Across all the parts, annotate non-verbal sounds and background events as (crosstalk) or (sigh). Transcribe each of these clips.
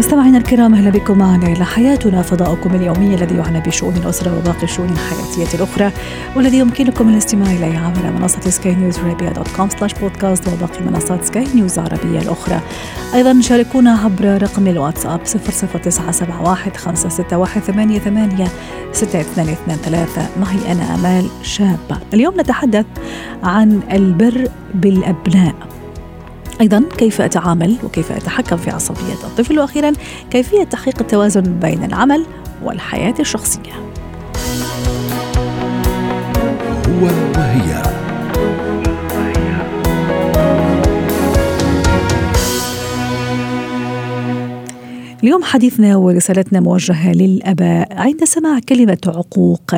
مستمعينا الكرام أهلا بكم معنا إلى حياتنا فضاؤكم اليومي الذي يعنى بشؤون الأسرة وباقي الشؤون الحياتية الأخرى والذي يمكنكم الاستماع إليه عبر منصة سكاي نيوز عربيه dot com slash بودكاست وباقي منصات سكاي نيوز العربية الأخرى. أيضا شاركونا عبر رقم الواتساب 00971 561 88 6223 معي أنا آمال شابة. اليوم نتحدث عن البر بالأبناء. أيضا كيف أتعامل وكيف أتحكم في عصبية الطفل وأخيرا كيفية تحقيق التوازن بين العمل والحياة الشخصية. هو وهي اليوم حديثنا ورسالتنا موجهة للأباء. عند سماع كلمة عقوق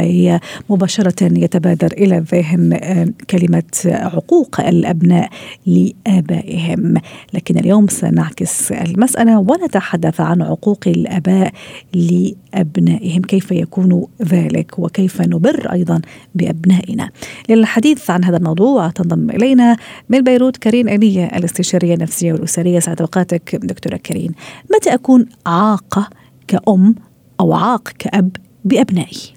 مباشرة يتبادر إلى الذهن آه، كلمة عقوق الأبناء لآبائهم. لكن اليوم سنعكس المسألة ونتحدث عن عقوق الآباء لأبنائهم. كيف يكون ذلك؟ وكيف نبر أيضا بأبنائنا؟ للحديث عن هذا الموضوع تنضم إلينا من بيروت كريم ألية الاستشارية النفسية والأسرية. سعد أوقاتك دكتورة كريم. متى أكون عاقة كأم أو عاق كأب بأبنائي.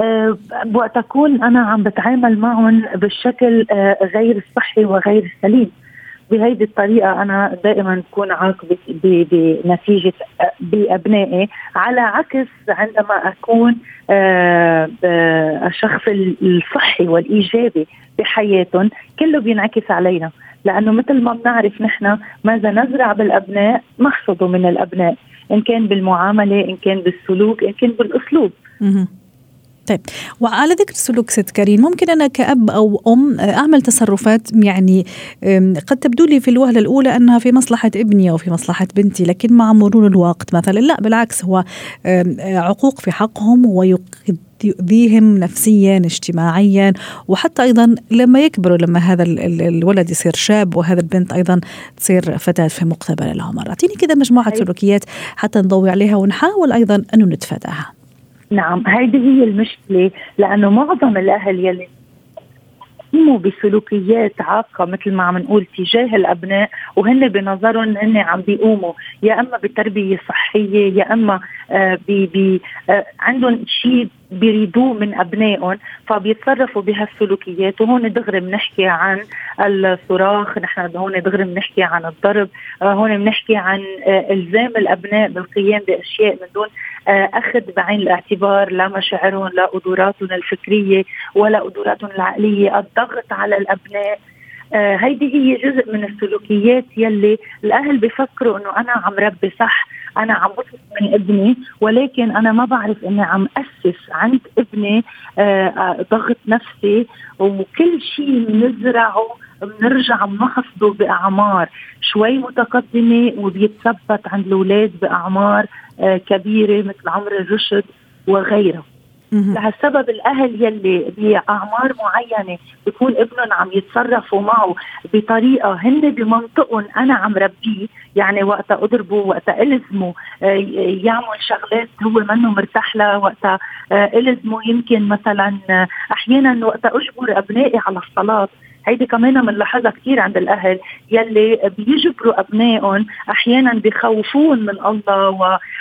أه وقت أكون أنا عم بتعامل معهم بالشكل أه غير الصحي وغير السليم بهيدي الطريقة أنا دائما بكون عاق بنتيجة بأبنائي. على عكس عندما أكون أه الشخص الصحي والإيجابي بحياتهم كله بينعكس علينا. لأنه مثل ما بنعرف نحن ماذا نزرع بالأبناء نحصده من الأبناء إن كان بالمعاملة إن كان بالسلوك إن كان بالأسلوب. طيب وعلى ذكر السلوك ست كريم ممكن أنا كأب أو أم أعمل تصرفات يعني قد تبدو لي في الوهلة الأولى أنها في مصلحة ابني أو في مصلحة بنتي لكن مع مرور الوقت مثلا لا بالعكس هو عقوق في حقهم ويقد يؤذيهم نفسيا اجتماعيا وحتى أيضا لما يكبروا لما هذا الولد يصير شاب وهذا البنت أيضا تصير فتاة في مقتبل العمر اعطيني كذا مجموعة أي. سلوكيات حتى نضوي عليها ونحاول أيضا انه نتفاداها. نعم هذه هي المشكلة لأنه معظم الأهل يلي بيقوموا بسلوكيات عاقة مثل ما عم نقول تجاه الأبناء وهن بنظرهم هن عم بيقوموا. يا إما بتربية صحية يا إما آه بي بي آه عندهم شيء بيريدوه من أبنائهم فبيتصرفوا بهالسلوكيات. وهون دغري بنحكي عن الصراخ نحن هون دغري بنحكي عن الضرب. آه هون بنحكي عن آه إلزام الأبناء بالقيام بأشياء من دون آه أخذ بعين الاعتبار لا مشاعرهم لا قدراتهم الفكرية ولا قدراتهم العقلية. الضغط على الأبناء هيدي هي جزء من السلوكيات يلي الأهل بفكروا إنه أنا عم ربي صح. أنا عم بطلب من ابني ولكن أنا ما بعرف إني عم أسس عند ابني آه ضغط نفسي وكل شيء بنزرعه بنرجع بنحصده بأعمار شوي متقدمة وبيتثبت عند الأولاد بأعمار آه كبيرة مثل عمر الرشد وغيرها لهالسبب الأهل يلي بأعمار معينة بيكون ابنهم عم يتصرفوا معه بطريقة هن بمنطقهم أنا عم ربيه يعني وقتها أضربه وقتها ألزمه يعمل شغلات هو منه مرتاح لها وقتها ألزمه يمكن مثلا أحيانا وقتها أجبر أبنائي على الصلاة. هيدي كمان بنلاحظها كثير عند الأهل يلي بيجبروا أبنائهم أحيانا بخوفون من الله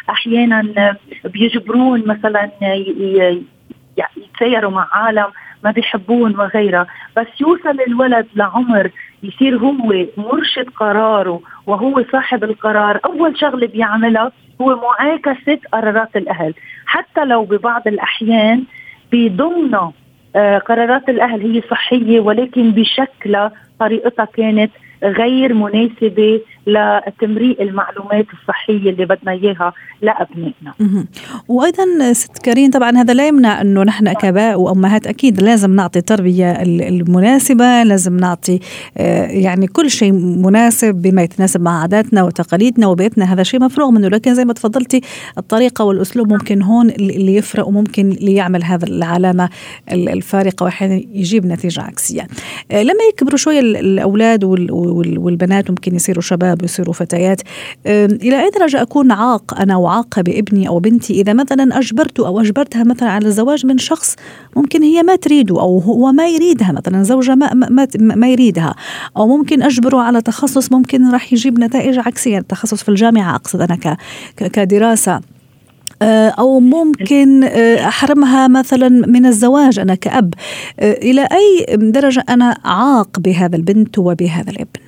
واحيانا بيجبرون مثلا يتسيروا مع عالم ما بيحبون وغيرها بس يوصل الولد لعمر يصير هو مرشد قراره وهو صاحب القرار. أول شغله بيعملها هو معاكسة قرارات الأهل. حتى لو ببعض الأحيان بضمن قرارات الأهل هي صحية ولكن بشكلها طريقتها كانت غير مناسبة. لتمريء المعلومات الصحية اللي بدنا إياها لأبنائنا. وأيضا ست كريم طبعا هذا لا يمنع إنه نحن كاباء وأمهات أكيد لازم نعطي التربية المناسبة، لازم نعطي يعني كل شيء مناسب بما يتناسب مع عاداتنا وتقاليدنا وبيئتنا هذا شيء مفروغ منه لكن زي ما تفضلتي الطريقة والأسلوب ممكن هون اللي يفرق وممكن اللي يعمل هذا العلامة الفارقة واحيانا يجيب نتيجة عكسية. لما يكبروا شوية الأولاد والبنات ممكن يصيروا شباب شباب يصيروا فتيات إلى اي درجه أكون عاق أنا وعاقة بابني أو بنتي؟ إذا مثلا اجبرته أو أجبرتها مثلا على الزواج من شخص ممكن هي ما تريده أو هو ما يريدها مثلا زوجها ما ما, ما يريدها. أو ممكن أجبره على تخصص ممكن راح يجيب نتائج عكسية التخصص في الجامعة أقصد أنا كدراسة. آه، أو ممكن آه، أحرمها مثلا من الزواج أنا كأب. آه، إلى أي درجة أنا عاق بهذا البنت وبهذا الابن؟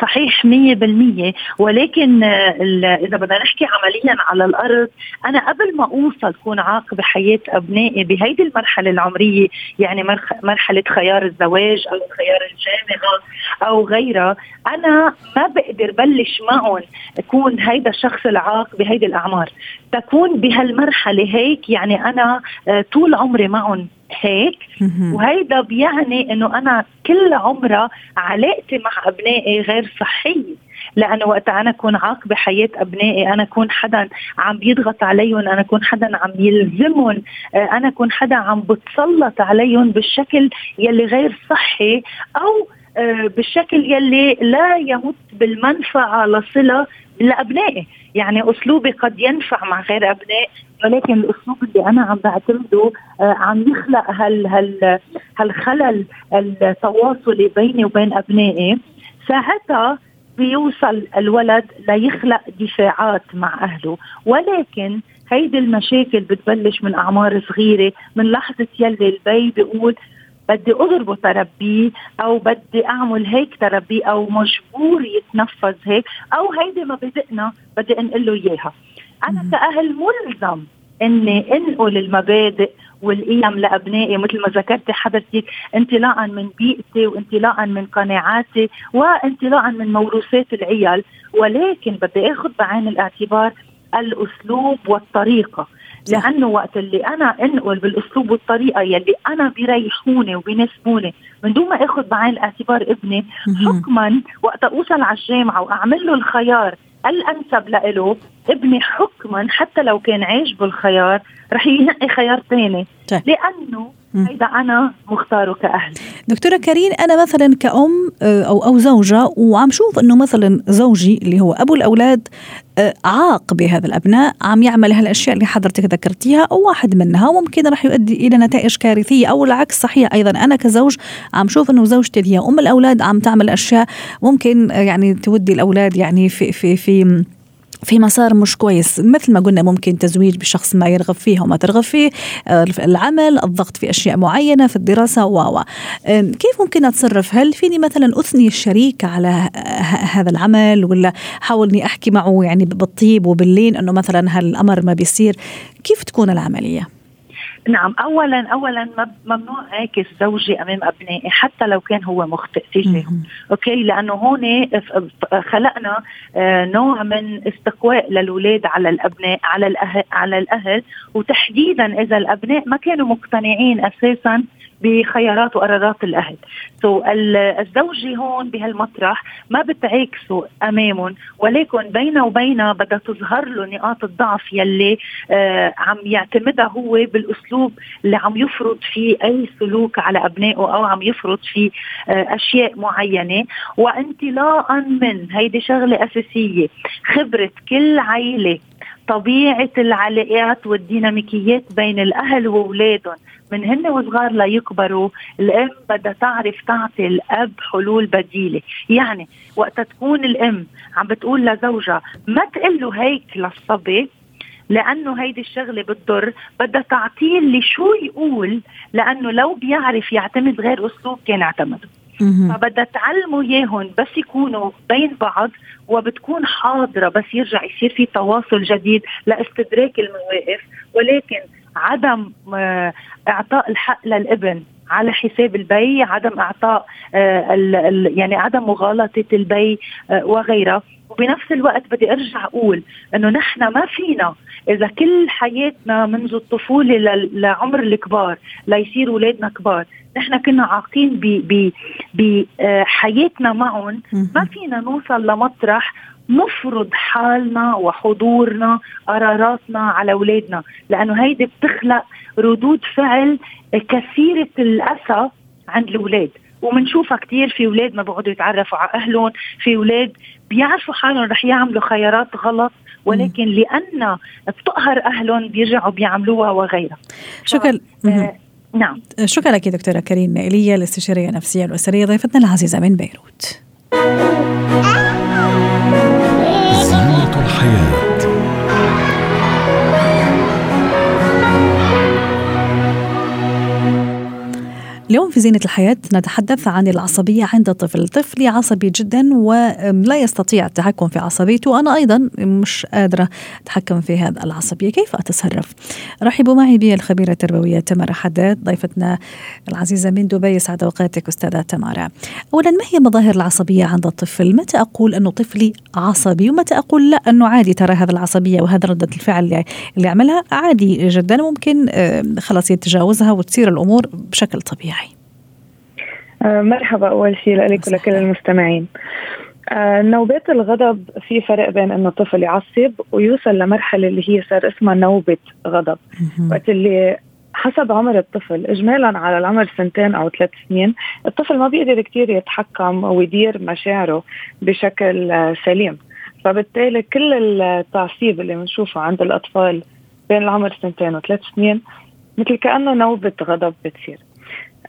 صحيح مية بالمية. ولكن إذا بدنا نحكي عمليا على الأرض أنا قبل ما أوصل كون عاق بحياة أبنائي بهيدي المرحلة العمرية يعني مرحلة خيار الزواج أو خيار الجامعة أو غيرها أنا ما بقدر بلش معهم أكون هيدا الشخص العاق بهيدي الأعمار. تكون بهالمرحلة هيك يعني أنا آه، طول عمري معهم. هيك وهيدا بيعني إنه أنا كل عمرها علاقتي مع أبنائي غير صحية. لأنه وقت أنا أكون عاق بحياة أبنائي أنا أكون حدا عم بيضغط عليهم أنا أكون حدا عم يلزمهم آه، أنا أكون حدا عم بتسلط عليهم بالشكل يلي غير صحي أو آه، بالشكل يلي لا يمت بالمنفعة لصلة لابنائي يعني أسلوبي قد ينفع مع غير ابناء ولكن الأسلوب اللي أنا عم بعتمده آه، عم يخلق هال هال هالخلل التواصلي بيني وبين أبنائي. ساعتها بيوصل الولد ليخلق دفاعات مع أهله. ولكن هيدي المشاكل بتبلش من أعمار صغيرة من لحظة يلي البي بيقول بدي اضربه تربيه أو بدي أعمل هيك تربيه أو مجبور يتنفذ هيك أو هيدي ما بدقنا بدي أنقل له إياها. أنا كأهل ملزم إني أنقل المبادئ والقيم لأبنائي مثل ما ذكرتي حضرتك انطلاقا من بيئتي وانطلاقا من قناعاتي وانطلاقا من موروثات العيال. ولكن بدي آخذ بعين الاعتبار الأسلوب والطريقة. لأنه وقت اللي أنا أنقل بالأسلوب والطريقة يلي أنا بيريحوني وبيناسبوني من دون ما آخذ بعين الاعتبار ابني حكما وقت أوصل على الجامعة وأعمل له الخيار الأنسب لإله ابني حكما حتى لو كان عايش بالخيار رح ينقي خيار ثاني. لأنه هيدا أنا مختارة كأهل. دكتورة كريم أنا مثلا كأم آه، أو أو زوجة وعم شوف إنه مثلا زوجي اللي هو أبو الأولاد آه، عاق بهذا الأبناء عم يعمل هالأشياء اللي حضرتك ذكرتيها أو واحد منها. وممكن راح يؤدي إلى نتائج كارثية أو العكس صحيح. أيضا أنا كزوج عم شوف إنه زوجتي اللي هي أم الأولاد عم تعمل أشياء ممكن آه، يعني تودي الأولاد يعني في في في في مسار مش كويس. مثل ما قلنا ممكن تزويج بشخص ما يرغب فيه وما ترغب فيه آه، العمل الضغط في أشياء معينة في الدراسة و كيف ممكن أتصرف؟ هل فيني مثلا أثني الشريك على هذا العمل ولا حاول أني أحكي معه يعني بالطيب وباللين أنه مثلا هالأمر ما بيصير؟ كيف تكون العملية؟ نعم اولا اولا ممنوع اعكس زوجي أمام أبنائي حتى لو كان هو مخطئ تجاههم okay؟ لأنه هون خلقنا آه، نوع من استقواء للأولاد على الأبناء على الاهل على الأهل وتحديدا إذا الأبناء ما كانوا مقتنعين أساسا بخيارات وقرارات الأهل. so الزوجة هون بهالمطرح ما بتعاكسه أمامهم ولكن بينه وبينها بدها تظهر له نقاط الضعف يلي آه عم يعتمدها هو بالأسلوب اللي عم يفرض فيه أي سلوك على أبنائه أو عم يفرض فيه آه أشياء معينة. وانطلاقا من هيدي شغلة أساسية خبرة كل عائله طبيعة العلاقات والديناميكيات بين الأهل وأولادهم. من هن وصغار ليكبروا الأم بدها تعرف تعطي الأب حلول بديلة. يعني وقت تكون الأم عم بتقول لزوجها ما تقول له هيك للصبي لأنه هيدي الشغلة بتضر. بدها تعطيه اللي شو يقول لأنه لو بيعرف يعتمد غير أسلوب كان اعتمده فبدها تعلموا إياهم بس يكونوا بين بعض وبتكون حاضرة بس يرجع يصير في تواصل جديد لاستدراك المواقف ولكن عدم آه، إعطاء الحق للابن على حساب البي عدم إعطاء آه، يعني عدم مغالطة البي آه، وغيرها. وبنفس الوقت بدي أرجع أقول إنه نحن ما فينا إذا كل حياتنا منذ الطفولة لعمر الكبار ليصير اولادنا كبار نحن كنا عاقين بحياتنا معهم. ما فينا نوصل لمطرح نفرض حالنا وحضورنا قراراتنا على أولادنا لأنه هيدي بتخلق ردود فعل كثيرة الأسى عند الأولاد. وبنشوفها كثير في أولاد ما بيقعدوا يتعرفوا على أهلهم في أولاد بيعرفوا حالهم رح يعملوا خيارات غلط ولكن لأن بتقهر أهلهم بيرجعوا بيعملوها وغيرها. شكرا. آه نعم. شكرا لك دكتورة كريم ايليا الاستشارية النفسية الأسرية ضيفتنا العزيزة من بيروت. اليوم في زينة الحياة نتحدث عن العصبية عند الطفل طفلي عصبي جدا ولا يستطيع التحكم في عصبيته. أنا أيضا مش قادرة أتحكم في هذا العصبية. كيف أتصرف رحبوا معي بالخبيرة التربوية تمارا حداد ضيفتنا العزيزة من دبي. سعد أوقاتك أستاذة تمارا. أولا ما هي مظاهر العصبية عند الطفل؟ متى أقول أنه طفلي عصبي ومتى أقول لا أنه عادي ترى هذا العصبية وهذا ردة الفعل اللي, اللي عملها؟ عادي جدا. ممكن خلاص يتجاوزها وتصير الأمور بشكل طبيعي. مرحبا أول شيء لك ولكل المستمعين. آه، نوبات الغضب في فرق بين إنه طفل يعصب ويوصل لمرحلة اللي هي صار اسمها نوبه غضب. وقت اللي حسب عمر الطفل اجمالا على العمر سنتين أو ثلاث سنين الطفل ما بيقدر كثير يتحكم ويدير مشاعره بشكل آه، سليم. فبالتالي كل التعصيب اللي بنشوفه عند الأطفال بين العمر سنتين وثلاث سنين مثل كأنه نوبه غضب بتصير. آه،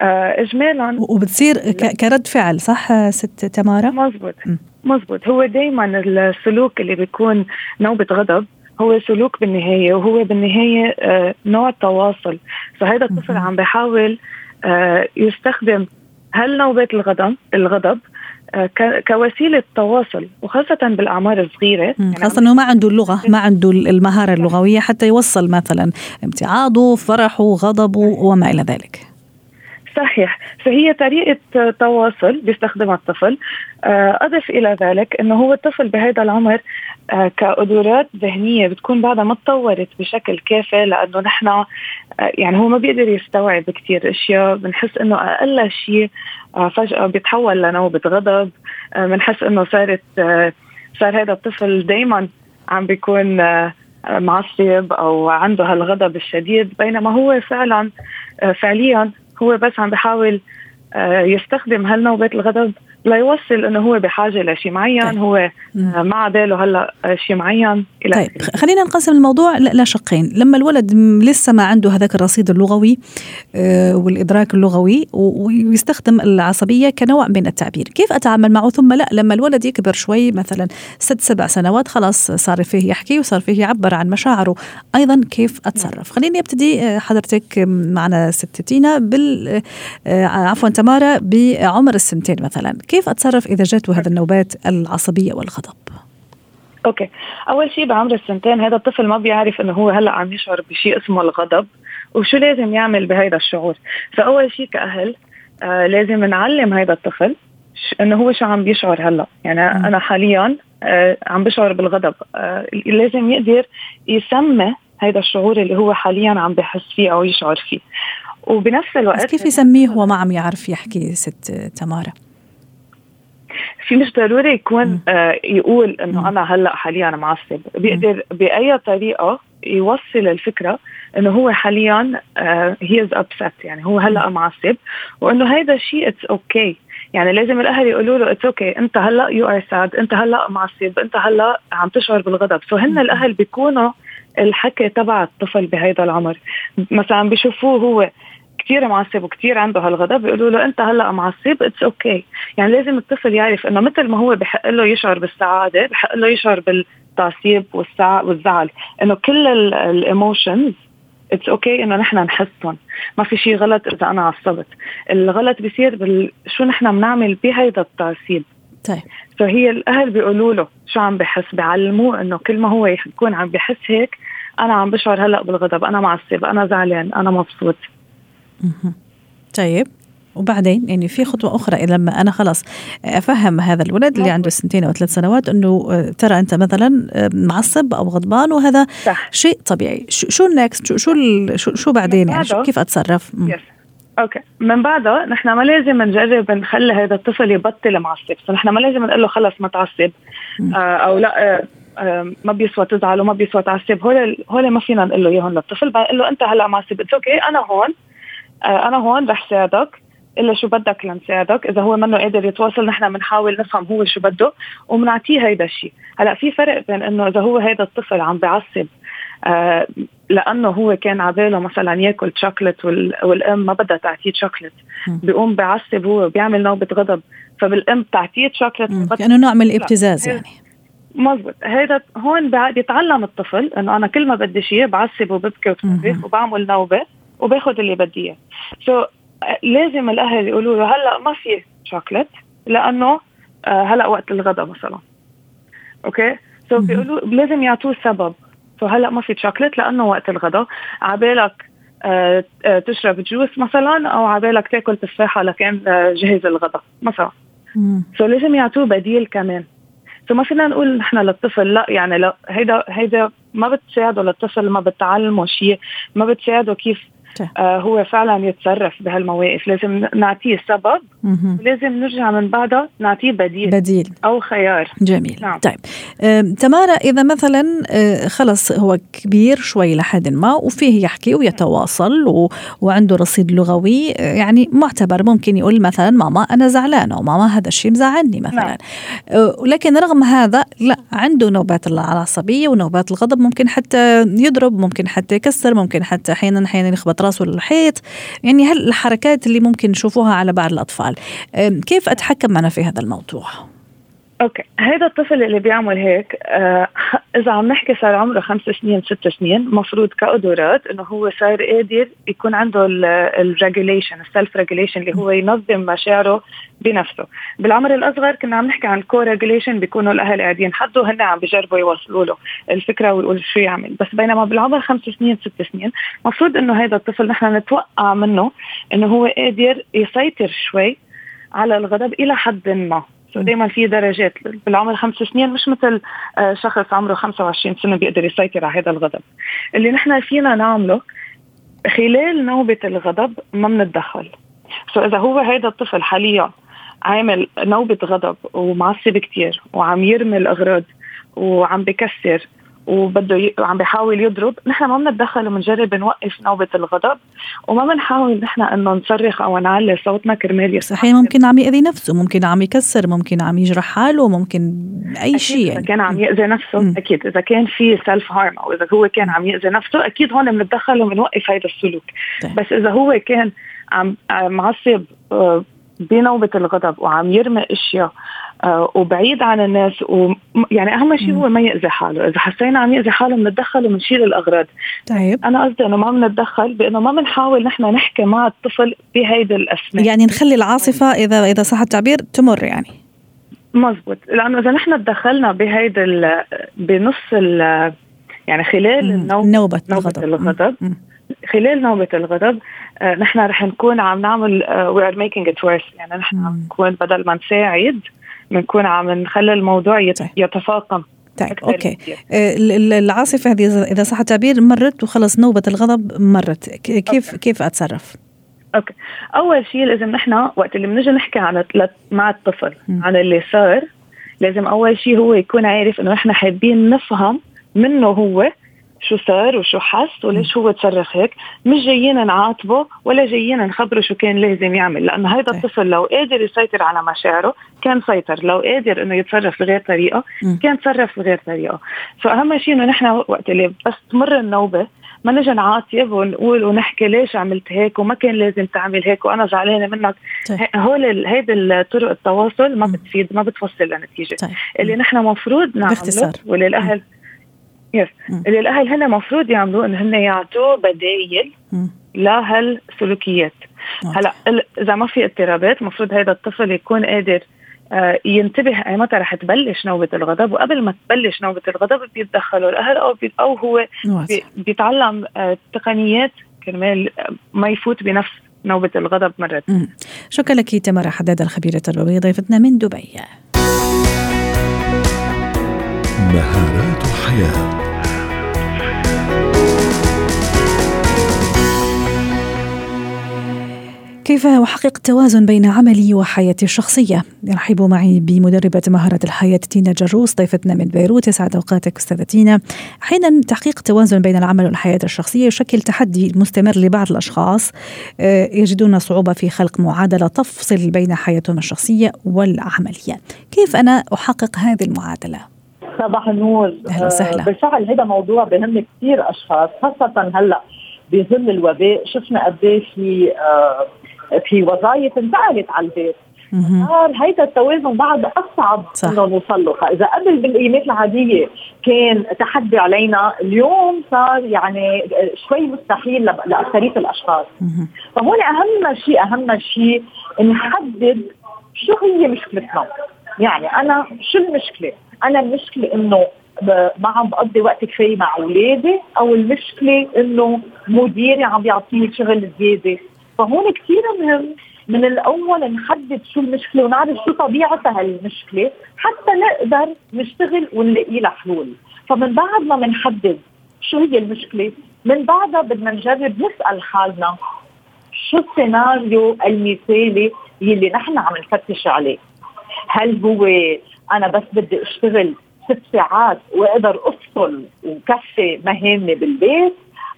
اجمالا. وبتصير كرد فعل صح ست تمارا؟ مزبوط. مزبوط. هو دائما السلوك اللي بيكون نوبة غضب هو سلوك بالنهاية وهو بالنهاية آه، نوع تواصل فهذا الطفل عم بيحاول آه، يستخدم هل نوبات الغضب الغضب كوسيلة تواصل وخاصة بالأعمار الصغيرة. يعني خاصة إنه ما عنده اللغة ما (laughs) عنده المهارة اللغوية حتى يوصل مثلا امتعاضه فرحه غضبه وما إلى ذلك. صحيح. فهي طريقة تواصل بيستخدمها الطفل. آه، أضف إلى ذلك أنه هو الطفل بهذا العمر آه، كقدرات ذهنية بتكون بعدها ما تطورت بشكل كافي لأنه نحن آه، يعني هو ما بيقدر يستوعب كثير أشياء. بنحس أنه أقل شيء فجأة بيتحول لنوبة غضب. بنحس أنه صارت صار هذا الطفل دايما عم بيكون معصب أو عنده هالغضب الشديد. بينما هو فعلا فعليا هو بس عم بحاول آه، يستخدم هالنوبات الغضب ليوصل إنه هو بحاجة لشيء معين طيب. هو مع باله هلأ شيء معين إلى طيب خلينا نقسم الموضوع لشقين لما الولد لسه ما عنده هذاك الرصيد اللغوي آه، والإدراك اللغوي ويستخدم العصبية كنوع من التعبير. كيف أتعامل معه؟ ثم لا لما الولد يكبر شوي مثلا ست سبع سنوات خلاص صار فيه يحكي وصار فيه يعبر عن مشاعره. أيضا كيف أتصرف؟ خليني أبتدي آه، حضرتك معنا ست تينا بال آه، عفوا تمارا بعمر السنتين مثلا. كيف أتصرف إذا جاته هذه النوبات العصبية والغضب؟ أوكي. أول شيء بعمر السنتين هذا الطفل ما بيعرف إنه هو هلأ عم يشعر بشيء اسمه الغضب وشو لازم يعمل بهذا الشعور؟ فأول شيء كأهل آه لازم نعلم هذا الطفل إنه هو شو عم بيشعر هلأ. يعني م. أنا حاليا آه عم بشعر بالغضب. آه لازم يقدر يسمى هذا الشعور اللي هو حاليا عم بحس فيه أو يشعر فيه. وبنفس الوقت كيف يسميه هو؟ ما عم يعرف يحكي ست تمارا في مش ضروري يكون آه يقول إنه أنا هلأ حاليا معصب. بيقدر بأي طريقة يوصل الفكرة إنه هو حاليا he is upset يعني هو هلأ معصب وإنه هذا الشيء it's okay يعني لازم الأهل يقولوا له it's okay أنت هلأ you are sad أنت هلأ معصب أنت هلأ عم تشعر بالغضب. so هن الأهل بيكونوا الحكي تبع الطفل بهذا العمر. مثلا بيشوفوه هو كثير معصب وكثير عنده هالغضب بيقولوا له أنت هلأ معصب it's okay. يعني لازم الطفل يعرف إنه مثل ما هو بحق له يشعر بالسعادة بحق له يشعر بالتعصيب والزعل إنه كل ال emotions it's okay إنه نحن نحسهم. ما في شيء غلط إذا أنا عصبت الغلط بيصير بال... شو نحن بنعمل بهيدا التعصيب؟ طيب. فهي الأهل بيقولوا له شو عم بحس؟ بيعلموه إنه كل ما هو يكون عم بحس هيك أنا عم بشعر هلأ بالغضب أنا معصب أنا زعلان أنا مبسوط. طيب. وبعدين يعني في خطوة أخرى لما أنا خلاص أفهم هذا الولد اللي عنده سنتين أو ثلاث سنوات أنه آه، ترى أنت مثلا آه، معصب أو غضبان وهذا صح. شيء طبيعي. شو ال next شو شو, شو, شو بعدين؟ يعني شو كيف أتصرف؟ yes. okay من بعدها نحن ما لازم نجرب نخلي هذا الطفل يبطل معصب. فنحن ما لازم نقول له خلص ما تعصب. آه أو لا آه ما بيسوى تزعل وما بيسوى تعصب هول هول ما فينا نقول له إياهم للطفل. بنقول له أنت هلا معصب. it's okay أنا هون. آه، أنا هون رح ساعدك. إلا شو بدك لنساعدك. إذا هو منه قادر يتواصل نحن بنحاول نفهم هو شو بده وبنعطيه هيدا الشيء هلأ في فرق بين إنه إذا هو هيدا الطفل عم بيعصب آه لأنه هو كان عباله مثلا ياكل شوكليت والأم ما بدها تعطيه شوكليت بيقوم بعصب هو بيعمل نوبة غضب. فبالأم بتعطيه شوكليت كأنه نوع من الابتزاز يعني. مزبوط هيدا هون بيتعلم الطفل إنه أنا كل ما بدي شيء بعصب وببكي وبصرخ وبعمل نوبة. وباخذ اللي بدي إياه. so, لازم الأهل يقولوا له هلأ ما في شوكليت لأنه آه، هلأ وقت الغداء مثلا. okay so بيقولوا لازم يعطوه سبب so هلأ ما في شوكليت لأنه وقت الغداء. عبالك آه، آه، تشرب juice مثلا أو عبالك تاكل تفاحة لكان جهز الغداء مثلا. so لازم يعطوه بديل كمان. so ما فينا نقول نحن للطفل لأ يعني لأ هيدا هيدا ما بتساعده للطفل ما بتعلمه شيء ما بتساعده كيف آه هو فعلا يتصرف بهالمواقف. لازم نعطيه سبب ولازم نرجع من بعدها نعطيه بديل بديل. أو خيار. جميل. نعم. طيب. آه تمارا إذا مثلا آه خلص هو كبير شوي لحد ما وفيه يحكي ويتواصل و... وعنده رصيد لغوي يعني معتبر ممكن يقول مثلا ماما أنا زعلانة وماما هذا الشيء مزعلني مثلا. نعم. آه لكن رغم هذا لا عنده نوبات العصبية ونوبات الغضب ممكن حتى يضرب ممكن حتى يكسر ممكن حتى أحيانا أحيانا يخبط راسه للحيط يعني هل الحركات اللي ممكن نشوفوها على بعض الأطفال كيف أتحكم أنا في هذا الموضوع؟ okay. هذا الطفل اللي بيعمل هيك آه (laughs) إذا عم نحكي صار عمره خمس سنين ست سنين مفروض كقدرات إنه هو صار قادر يكون عنده ال regulation ال self regulation اللي هو ينظم مشاعره بنفسه. بالعمر الأصغر كنا عم نحكي عن ال co-regulation بيكونوا الأهل قاعدين. حده هن عم بيجربوا يوصلوا له الفكرة ويقول شو يعمل. بس بينما بالعمر خمس سنين ست سنين مفروض إنه هذا الطفل نحن نتوقع منه إنه هو قادر يسيطر شوي على الغضب إلى حد ما. دائما في درجات. بالعمر خمس سنين مش مثل آه، شخص عمره 25 سنة بيقدر يسيطر على هذا الغضب. اللي نحن فينا نعمله خلال نوبة الغضب ما بنتدخل سو إذا هو هذا الطفل حاليا عامل نوبة غضب ومعصب كتير وعم يرمي الأغراض وعم بكسر وبده ي... عم بيحاول يضرب نحن ما بنتدخل وبنجرب نوقف نوبة الغضب وما بنحاول نحن إنه نصرخ أو نعلي صوتنا كرمال صحيح ممكن عم يأذي نفسه ممكن عم يكسر ممكن عم يجرح حاله ممكن أي شيء يعني. اذا كان عم يأذي نفسه م. أكيد إذا كان في self harm أو إذا هو كان عم يأذي نفسه أكيد هون بنتدخل وبنوقف هذا السلوك طيب. بس إذا هو كان عم معصب آه، بنوبة الغضب وعم يرمي أشياء وبعيد عن الناس و يعني أهم شيء هو ما يأذي حاله، إذا حسينا عم يأذي حاله بنتدخل وبنشيل الأغراض. طيب. أنا قصدي إنه ما بنتدخل بإنه ما بنحاول نحن نحكي مع الطفل بهيدي الأسماء. يعني نخلي العاصفة إذا إذا صح التعبير تمر يعني. مزبوط. لأنه إذا نحن تدخلنا بهيدي بنص ال يعني خلال النوبة نوبة, نوبة الغضب, الغضب. خلال نوبة الغضب آه نحن رح نكون عم نعمل we are making it worse يعني نحن عم نكون بدل ما نساعد بنكون عم نخلي الموضوع طيب. يتفاقم طيب okay آه، العاصفة هذه اذا صح التعبير مرت وخلص نوبة الغضب مرت كيف okay. كيف أتصرف؟ okay أول شيء لازم نحن وقت اللي بنجي نحكي عن مع الطفل م. عن اللي صار لازم أول شيء هو يكون عارف إنه نحن حابين نفهم منه هو شو صار وشو حس وليش هو تصرف هيك. مش جايين نعاقبه ولا جايين نخبره شو كان لازم يعمل. لأنه هذا الطفل لو قادر يسيطر على مشاعره كان سيطر. لو قادر إنه يتصرف بغير طريقة كان تصرف بغير طريقة. فأهم شيء إنه نحن وقت اللي بس تمر النوبة ما نجي نعاتب ونقول ونحكي ليش عملت هيك وما كان لازم تعمل هيك وأنا زعلانة منك. هول هيدي الطرق التواصل ما بتفيد ما بتوصل لنتيجه. اللي نحن مفروض نعمله واللي الاهل يس اللي الأهل هن المفروض يعملوا إنه هن يعطوا بدايل لهالسلوكيات هلا إذا ما في اضطرابات المفروض هذا الطفل يكون قادر آه ينتبه أي متى رح تبلش نوبة الغضب وقبل ما تبلش نوبة الغضب بيتدخلوا. الأهل أو بي أو هو بي بيتعلم آه تقنيات كرمال ما يفوت بنفس نوبة الغضب مرة. شكرا لك تمارا حداد الخبيره التربويه ضيفتنا من دبي. مهارات حياة. كيف أحقق توازن بين عملي وحياتي الشخصية؟ يرحب معي بمدربة مهارة الحياة تينا جروس ضيفتنا من بيروت. يسعد أوقاتك أستاذة تينا. أحيانا تحقيق توازن بين العمل والحياة الشخصية يشكل تحدي مستمر لبعض الأشخاص. آه، يجدون صعوبة في خلق معادلة تفصل بين حياتهم الشخصية والعملية. كيف أنا أحقق هذه المعادلة؟ صباح النور. أهلا وسهلا. آه، بالفعل هذا موضوع بهم كثير أشخاص خاصة هلأ بظل الوباء. شفنا قد إيه في آه في وظائف انتقلت على البيت. صار هيدا التوازن بعد أصعب. إنه نوصل له، فإذا قبل بالايامات العادية كان تحدي علينا، اليوم صار يعني شوي مستحيل لأكثرية الأشخاص. فهون أهم شيء أهم شيء نحدد شو هي مشكلتنا. يعني أنا شو المشكلة؟ أنا المشكلة إنه ما عم بقضي وقت كفاية مع أولادي أو المشكلة إنه مديري عم بيعطيني شغل زيادة. فهون كثير مهم من الأول نحدد شو المشكلة ونعرف شو طبيعة هالمشكلة حتى نقدر نشتغل ونلاقي لها حلول فمن بعد ما بنحدد شو هي المشكلة من بعدها بدنا نجرب نسأل حالنا شو السيناريو المثالي يلي نحن عم نفتش عليه. هل هو أنا بس بدي أشتغل ست ساعات وأقدر أفصل وكفي مهامي بالبيت؟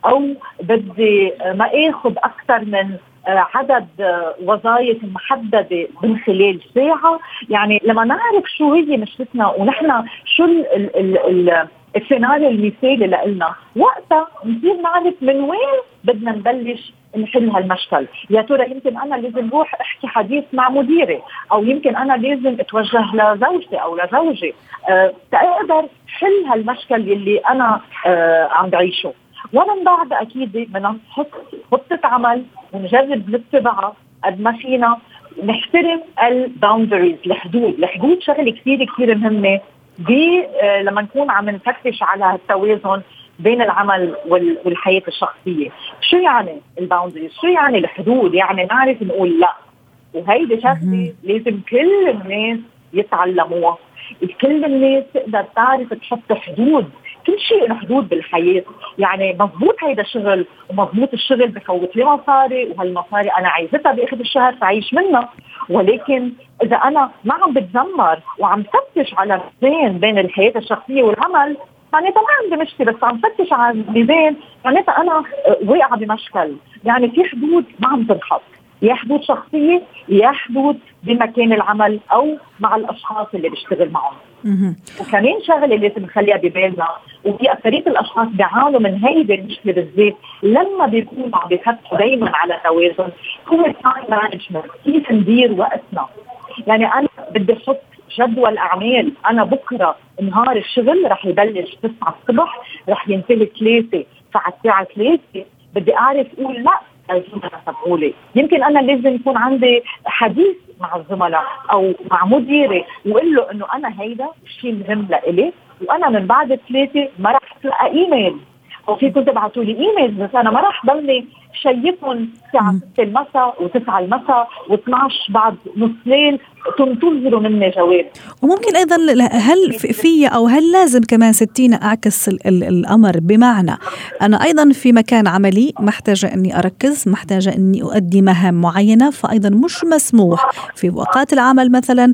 أو بدي ما آخذ أكثر من آه، عدد آه، وظائف محددة من خلال ساعة. يعني لما نعرف شو هي مشكلتنا ونحن شو ال ال ال ال السيناريو المثالي لنا وقتها نصير نعرف من وين بدنا نبلش نحل هالمشكل. يا ترى يمكن أنا لازم روح أحكي حديث مع مديري أو يمكن أنا لازم أتوجه لزوجتي أو لزوجي أه تقدر حل هالمشكل يلي أنا أه عم بعيشه. ومن بعد أكيد بدنا نحط خطة عمل ونجرب نتبعها قد ما فينا نحترم ال boundaries الحدود، الحدود شغلة كثير كثير مهمة. ب آه، لما نكون عم نفتش على التوازن بين العمل وال- والحياة الشخصية، شو يعني ال boundaries؟ شو يعني الحدود؟ يعني نعرف نقول لا. وهيدي شغلة لازم كل الناس يتعلموها، كل الناس تقدر تعرف تحط حدود. كل شيء له حدود بالحياة، يعني مضبوط هيدا شغل ومضبوط الشغل بفوت لي مصاري وهالمصاري أنا عايزتها بآخر الشهر فعيش منها، ولكن إذا أنا ما عم بتذمر وعم فتش على ميزان بين الحياة الشخصية والعمل معناتها ما عندي مشكلة بس عم فتش على ميزان معناتها أنا آه، واقعة بمشكل، يعني في حدود ما عم تنحط، يا حدود شخصية يا حدود بمكان العمل أو مع الأشخاص اللي بشتغل معهم. وكمان شغلة لازم نخليها ببالنا وفي اكثريه الأشخاص بيعانوا من هيدي المشكلة بالذات لما بيكونوا عم بيفتحوا دائما على توازن. هو ال time management كيف ندير وقتنا. يعني أنا بدي أحط جدول أعمال. أنا بكرة نهار الشغل رح يبلش 9 الصبح رح ينتهي 3 فعلى الساعة 3 بدي أعرف أقول لا تبعولي يمكن أنا لازم يكون عندي حديث مع الزملاء أو مع مديري وأقول له إنه أنا هيدا شيء مهم لإلي وأنا من بعد ثلاثة ما رح اتلقى إيميل. أو فيكم تبعتوا لي إيميل بس أنا ما رح ضلني شيكهم الساعة 6 المساء و9 المساء و12 بعد نص ليل. تنتظروا مني جواب وممكن أيضا هل في- في أو هل لازم كمان ستين أعكس ال- ال- الأمر؟ بمعنى أنا أيضا في مكان عملي محتاجة إني أركز محتاجة إني أؤدي مهام معينة فايضا مش مسموح. في اوقات العمل مثلا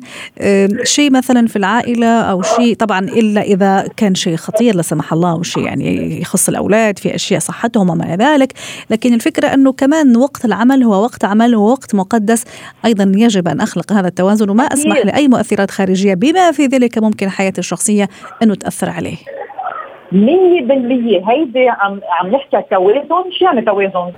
شيء مثلا في العائلة أو شيء طبعا إلا إذا كان شيء خطير لا سمح الله أو شيء يعني يخص الأولاد في أشياء صحتهم وما إلى ذلك. لكن الفكرة أنه كمان وقت العمل هو وقت عمل هو وقت مقدس. أيضا يجب أن أخلق هذا التوازن وما أسمح أكيد. لأي مؤثرات خارجية بما في ذلك ممكن حياتي الشخصية انه تاثر عليه. مية بالمية. هيدي عم عم نحكي توازن. شو يعني توازن؟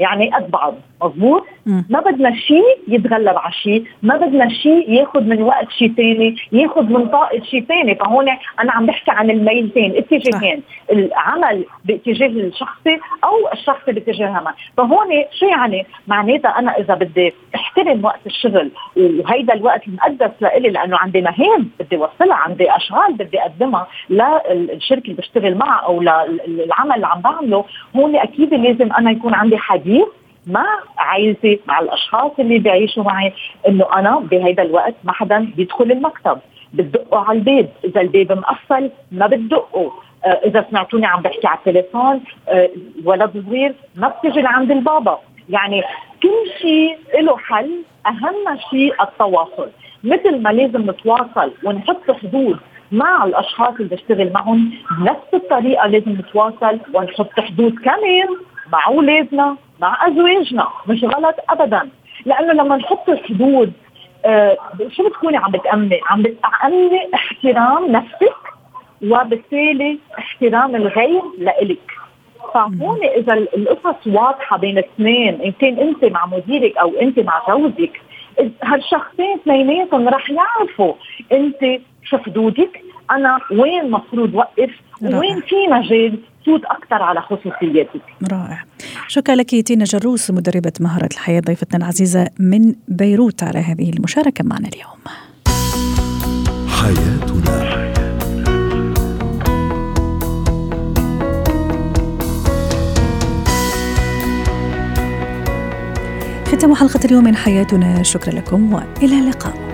يعني قد بعض مضبوط؟ ما بدنا شيء يتغلب على شيء ما بدنا شيء ياخذ من وقت شيء ثاني ياخذ من طاقة شيء ثاني فهون أنا عم بحكي عن الميلتين اتجاهين العمل باتجاه الشخصي أو الشخصي باتجاه العمل فهون شو يعني؟ معناتها أنا إذا بدي أحترم وقت الشغل وهيدا الوقت المقدس لإلي لأنه عندي مهام بدي اوصلها عندي أشغال بدي أقدمها للشركه اللي بشتغل معها أو للعمل اللي عم بعمله هون أكيد لازم أنا يكون عندي حديث مع عائلتي مع الأشخاص اللي بيعيشوا معي إنه أنا بهيدا الوقت ما حدا بيدخل المكتب بتدقوا على الباب إذا الباب مقفل ما بتدقوا. آه إذا سمعتوني عم بحكي على التليفون آه ولد صغير ما بتجي لعند البابا. يعني كل شيء له حل أهم شيء التواصل. مثل ما لازم نتواصل ونحط حدود مع الأشخاص اللي بشتغل معهم بنفس الطريقة لازم نتواصل ونحط حدود كمان مع أولادنا مع أزواجنا. مش غلط ابدا. لأنه لما نحط الحدود آه شو بتكوني عم بتأمني؟ عم بتأمني احترام نفسك وبالتالي احترام الغير لإلك. فهون إذا القصص واضحة بين اثنين إن كان أنت مع مديرك أو أنت مع جوزك هالشخصين اثنيناتهم رح يعرفوا أنت شو حدودك أنا وين مفروض وقف؟ وين في مجال فوت أكثر على خصوصياتك رائع. شكرا لك تينا جروس مدربة مهارة الحياة ضيفتنا العزيزة من بيروت على هذه المشاركة معنا اليوم. حياتنا. ختام حلقة اليوم من حياتنا. شكرا لكم وإلى اللقاء.